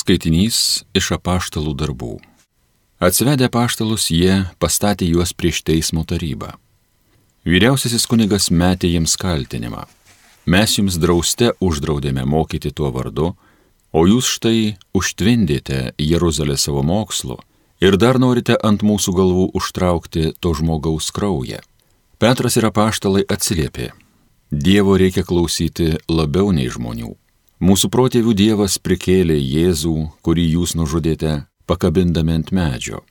Skaitinys iš apaštalų darbų. Atsivedę apaštalus jie pastatė juos prieš teismo tarybą. Vyriausiasis kunigas metė jiems kaltinimą. Mes jums drauste uždraudėme mokyti tuo vardu, o jūs štai užtvindėte Jeruzalę savo mokslu ir dar norite ant mūsų galvų užtraukti to žmogaus kraują. Petras ir apaštalai atsiliepė. Dievo reikia klausyti labiau nei žmonių. Mūsų protėvių Dievas prikėlė Jėzų, kurį jūs nužudėte, pakabindami ant medžio.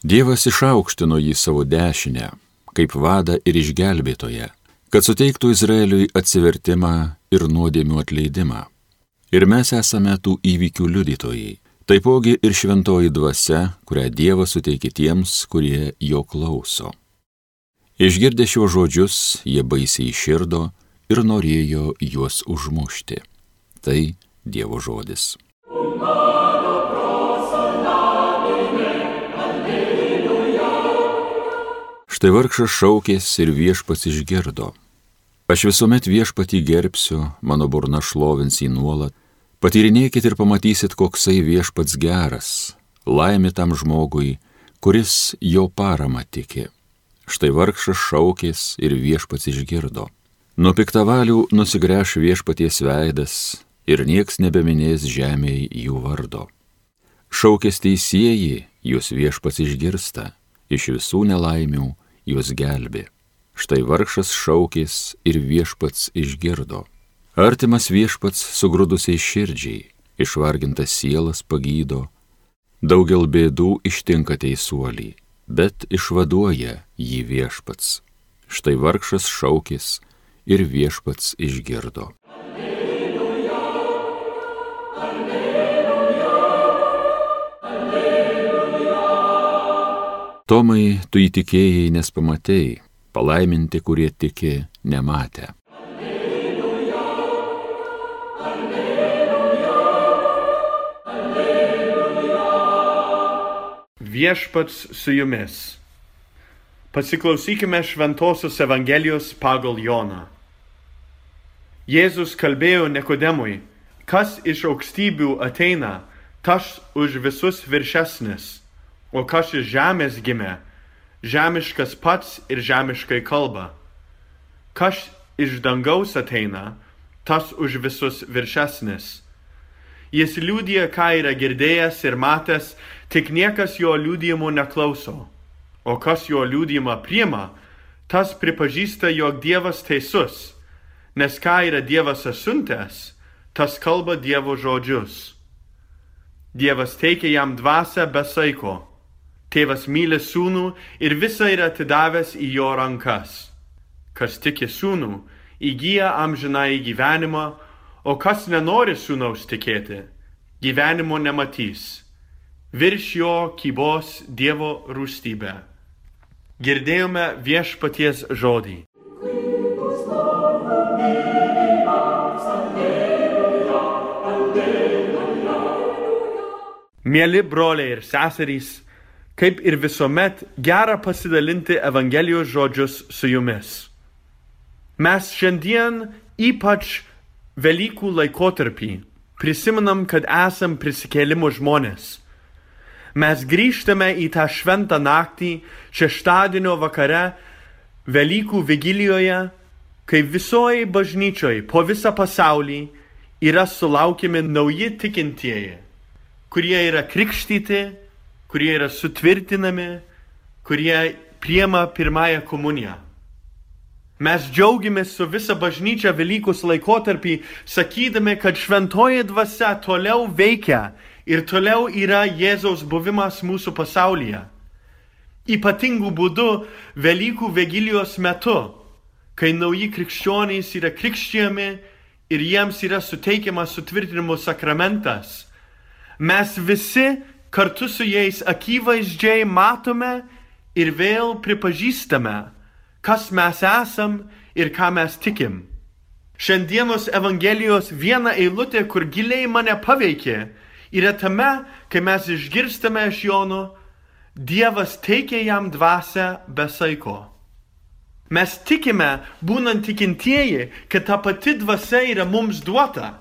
Dievas išaukštino jį savo dešinę, kaip vadą ir išgelbėtoje, kad suteiktų Izraeliui atsivertimą ir nuodėmių atleidimą. Ir mes esame tų įvykių liudytojai. Taipogi ir šventoji dvasia, kurią Dievas suteikia tiems, kurie jo klauso. Išgirdę šiuos žodžius, jie baisiai iširdo ir norėjo juos užmušti. Tai Dievo žodis. Štai vargšas šaukės ir viešpats išgirdo. Aš visuomet viešpatį gerbsiu, mano burna šlovins jį nuolat. Patyrinėkit ir pamatysit, koksai viešpats geras, laimi tam žmogui, kuris jo parama tiki. Štai vargšas šaukės ir viešpats išgirdo. Nuo piktavalių nusigręš viešpaties veidas, ir nieks nebeminės žemėje jų vardo. Šaukės teisėjai, jūs viešpas išgirsta, iš visų nelaimių jūs gelbė. Štai vargšas šaukės ir viešpats išgirdo. Artimas viešpats sugrūdusiai širdžiai, išvargintas sielas pagydo, daugel bėdų ištinka teisuolį, bet išvaduoja jį viešpats. Štai vargšas šaukės ir viešpats išgirdo. Tomai, tu įtikėjai, nes pamatėjai, palaiminti, kurie tiki, alleluja. Viešpats su jumis. Pasiklausykime Šventojios Evangelijos pagal Joną. Jėzus kalbėjo Nikodemui, kas iš aukštybių ateina, tas už visus viršesnis O kas iš žemės gimė, žemiškas pats ir žemiškai kalba. Kas iš dangaus ateina, tas už visus viršesnis. Jis liūdija, ką yra girdėjęs ir matęs, tik niekas jo liūdėjimų neklauso. O kas jo liūdėjimą priima, tas pripažįsta, jog Dievas teisus, nes ką yra Dievas asuntęs, tas kalba Dievo žodžius. Dievas teikia jam dvasę be saiko Tėvas myli sūnų ir visą yra atidavęs į jo rankas. Kas tiki sūnų, įgyja amžiną į gyvenimą, o kas nenori sūnaus tikėti, gyvenimo nematys. Virš jo kybos Dievo rūstybė. Girdėjome viešpaties žodį. Mėly broliai ir seserys, kaip ir visuomet, gera pasidalinti Evangelijos žodžius su jumis. Mes šiandien ypač Velykų laikotarpį prisimenam, kad esam prisikėlimo žmonės. Mes grįžtame į tą šventą naktį šeštadienio vakare Velykų vigilijoje, kai visoji bažnyčioje po visą pasaulį yra sulaukiami nauji tikintieji, kurie yra krikštyti kurie yra sutvirtinami, kurie priema pirmąją komuniją. Mes džiaugiamės su visa bažnyčia Velykus laikotarpį, sakydami, kad šventoji dvasia toliau veikia ir toliau yra Jėzaus buvimas mūsų pasaulyje. Ypatingų būdų Velykų Vigilijos metu, kai nauji krikščionys yra krikščiami ir jiems yra suteikiamas sutvirtinimo sakramentas, mes visi kartu su jais akivaizdžiai matome ir vėl pripažįstame, kas mes esam ir ką mes tikim. Šiandienos Evangelijos viena eilutė, kur giliai mane paveikė, yra tame, kai mes išgirstame iš Jono, Dievas teikia jam dvasę be saiko. Mes tikime, būnant tikintieji, kad ta pati dvasia yra mums duota.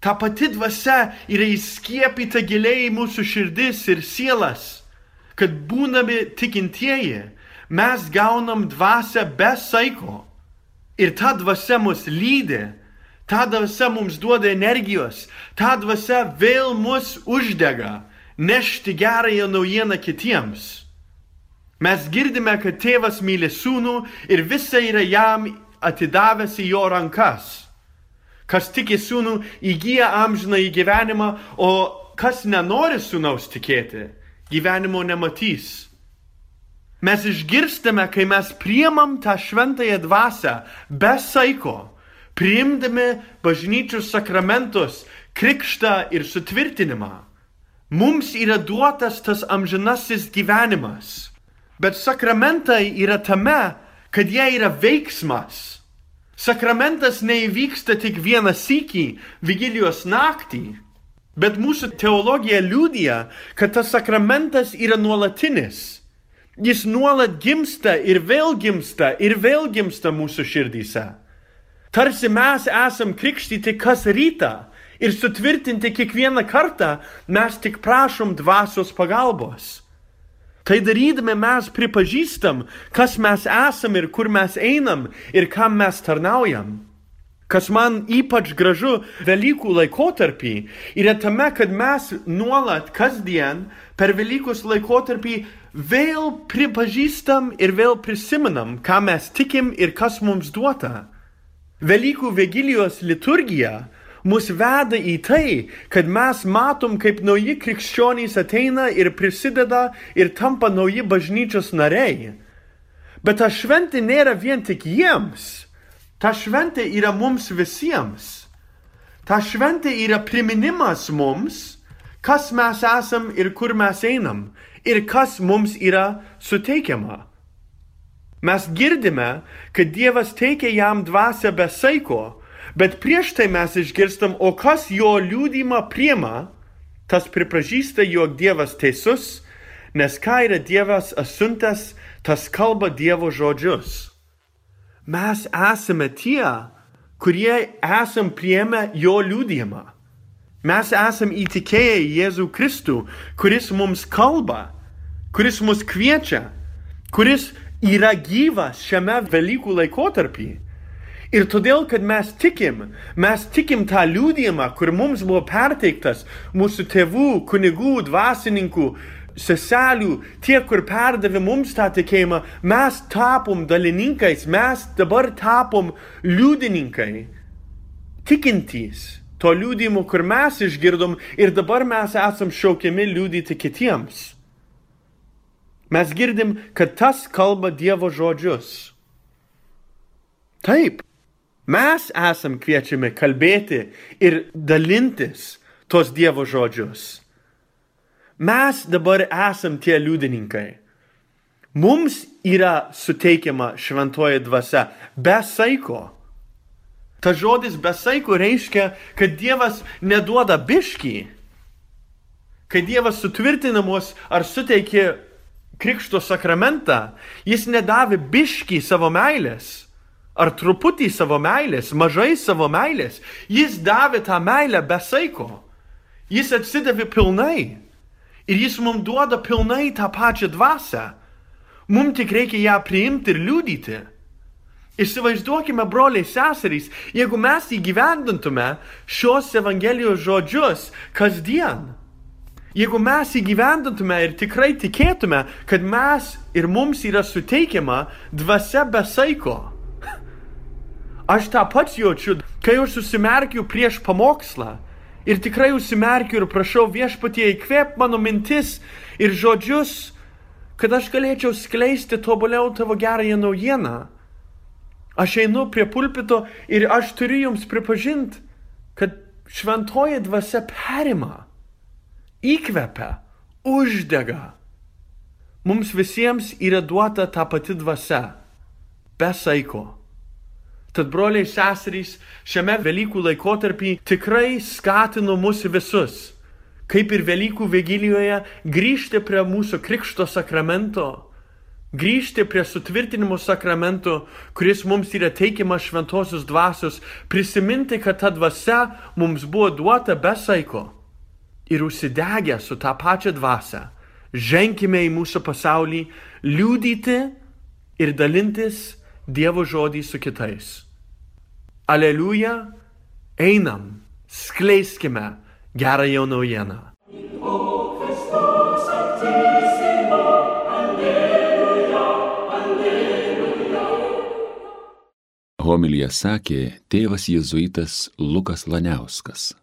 Ta pati dvasia yra įskiepyta giliai į mūsų širdis ir sielas, kad būnami tikintieji, mes gaunam dvasę be saiko. Ir ta dvasia mus lydi, ta dvasia mums duoda energijos, ta dvasia vėl mus uždega nešti gerąją naujieną kitiems. Mes girdime, kad tėvas myli sūnų ir visa yra jam atidavęs į jo rankas. Kas tiki sūnų, įgyja amžiną į gyvenimą, o kas nenori sūnaus tikėti, gyvenimo nematys. Mes išgirstame, kai mes priemam tą šventąją dvasę be saiko, priimdami bažnyčios sakramentus, krikštą ir sutvirtinimą. Mums yra duotas tas amžinasis gyvenimas. Bet sakramentai yra tame, kad jie yra veiksmas. Sakramentas neįvyksta tik vieną sykį Vigilijos naktį, bet mūsų teologija liūdija, kad tas sakramentas yra nuolatinis. Jis nuolat gimsta ir vėl gimsta ir vėl gimsta mūsų širdyse. Tarsi mes esam krikštyti kas rytą ir sutvirtinti kiekvieną kartą mes tik prašom dvasios pagalbos. Tai darydami mes pripažįstam, kas mes esam ir kur mes einam ir kam mes tarnaujam. Kas man ypač gražu Velykų laikotarpį yra tame, kad mes nuolat kasdien per Velykus laikotarpį vėl pripažįstam ir vėl prisimenam, ką mes tikim ir kas mums duota. Velykų Vigilijos liturgija mus veda į tai, kad mes matom, kaip nauji krikščionys ateina ir prisideda ir tampa nauji bažnyčios nariai. Bet ta šventė nėra vien tik jiems. Ta šventė yra mums visiems. Ta šventė yra priminimas mums, kas mes esam ir kur mes einam ir kas mums yra suteikiama. Mes girdime, kad Dievas teikia jam dvasę be saiko, Bet prieš tai mes išgirstam, o kas jo liūdimą priema, tas pripažįsta, jog Dievas teisus, nes ką yra Dievas asuntęs, tas kalba Dievo žodžius. Mes esame tie, kurie esam priemę jo liūdimą. Mes esam įtikėję Jėzų Kristų, kuris mums kalba, kuris mus kviečia, kuris yra gyvas šiame Velykų laikotarpyje. Ir todėl, kad mes tikim, mes tikim tą liūdėjimą, kur mums buvo perteiktas mūsų tėvų, kunigų, dvasininkų, seselių, tie, kur perdavė mums tą tikėjimą, mes tapom dalininkais, mes dabar tapom liudininkai, tikintys to liūdimo, kur mes išgirdom ir dabar mes esam šaukiami liūdyti kitiems. Mes girdim, kad tas kalba Dievo žodžius. Taip, Mes esam kviečiami kalbėti ir dalintis tos Dievo žodžius. Mes dabar esam tie liudininkai. Mums yra suteikiama šventoji dvasia be saiko. Ta žodis be saiko reiškia, kad Dievas neduoda biškį. Kai Dievas sutvirtina mus ar suteikė krikšto sakramentą, jis nedavė biškį savo meilės ar truputį savo meilės, mažai savo meilės. Jis davė tą meilę be saiko. Jis atsidavė pilnai. Ir jis mums duoda pilnai tą pačią dvasę. Mums tik reikia ją priimti ir liūdyti. Įsivaizduokime, broliai seserys, jeigu mes įgyvendintume šios Evangelijos žodžius kasdien. Jeigu mes įgyvendintume ir tikrai tikėtume, kad mes ir mums yra suteikiama dvasia be saiko Aš tą pats jaučiu, kai aš susimerkiu prieš pamokslą. Ir tikrai užsimerkiu ir prašau viešpatie įkvėp mano mintis ir žodžius, kad aš galėčiau skleisti tobuliau tavo gerąją naujieną. Aš einu prie pulpito ir aš turiu jums pripažinti, kad šventoji dvasia perima, įkvepia, uždega. Mums visiems yra duota ta pati dvasia, be saiko. Tad broliai seserys šiame Velykų laikotarpį tikrai skatino mus visus, kaip ir Velykų vigilijoje, grįžti prie mūsų krikšto sakramento, grįžti prie sutvirtinimo sakramento, kuris mums yra teikiamas šventosios dvasios, prisiminti, kad ta dvasia mums buvo duota be saiko ir užsidegę su tą pačią dvasę. Ženkime į mūsų pasaulį, liūdyti ir dalintis Dievo žodį su kitais. Aleliuja, einam, skleiskime gerąją naujieną. Homilyje sakė tėvas jėzuitas Lukas Laniauskas.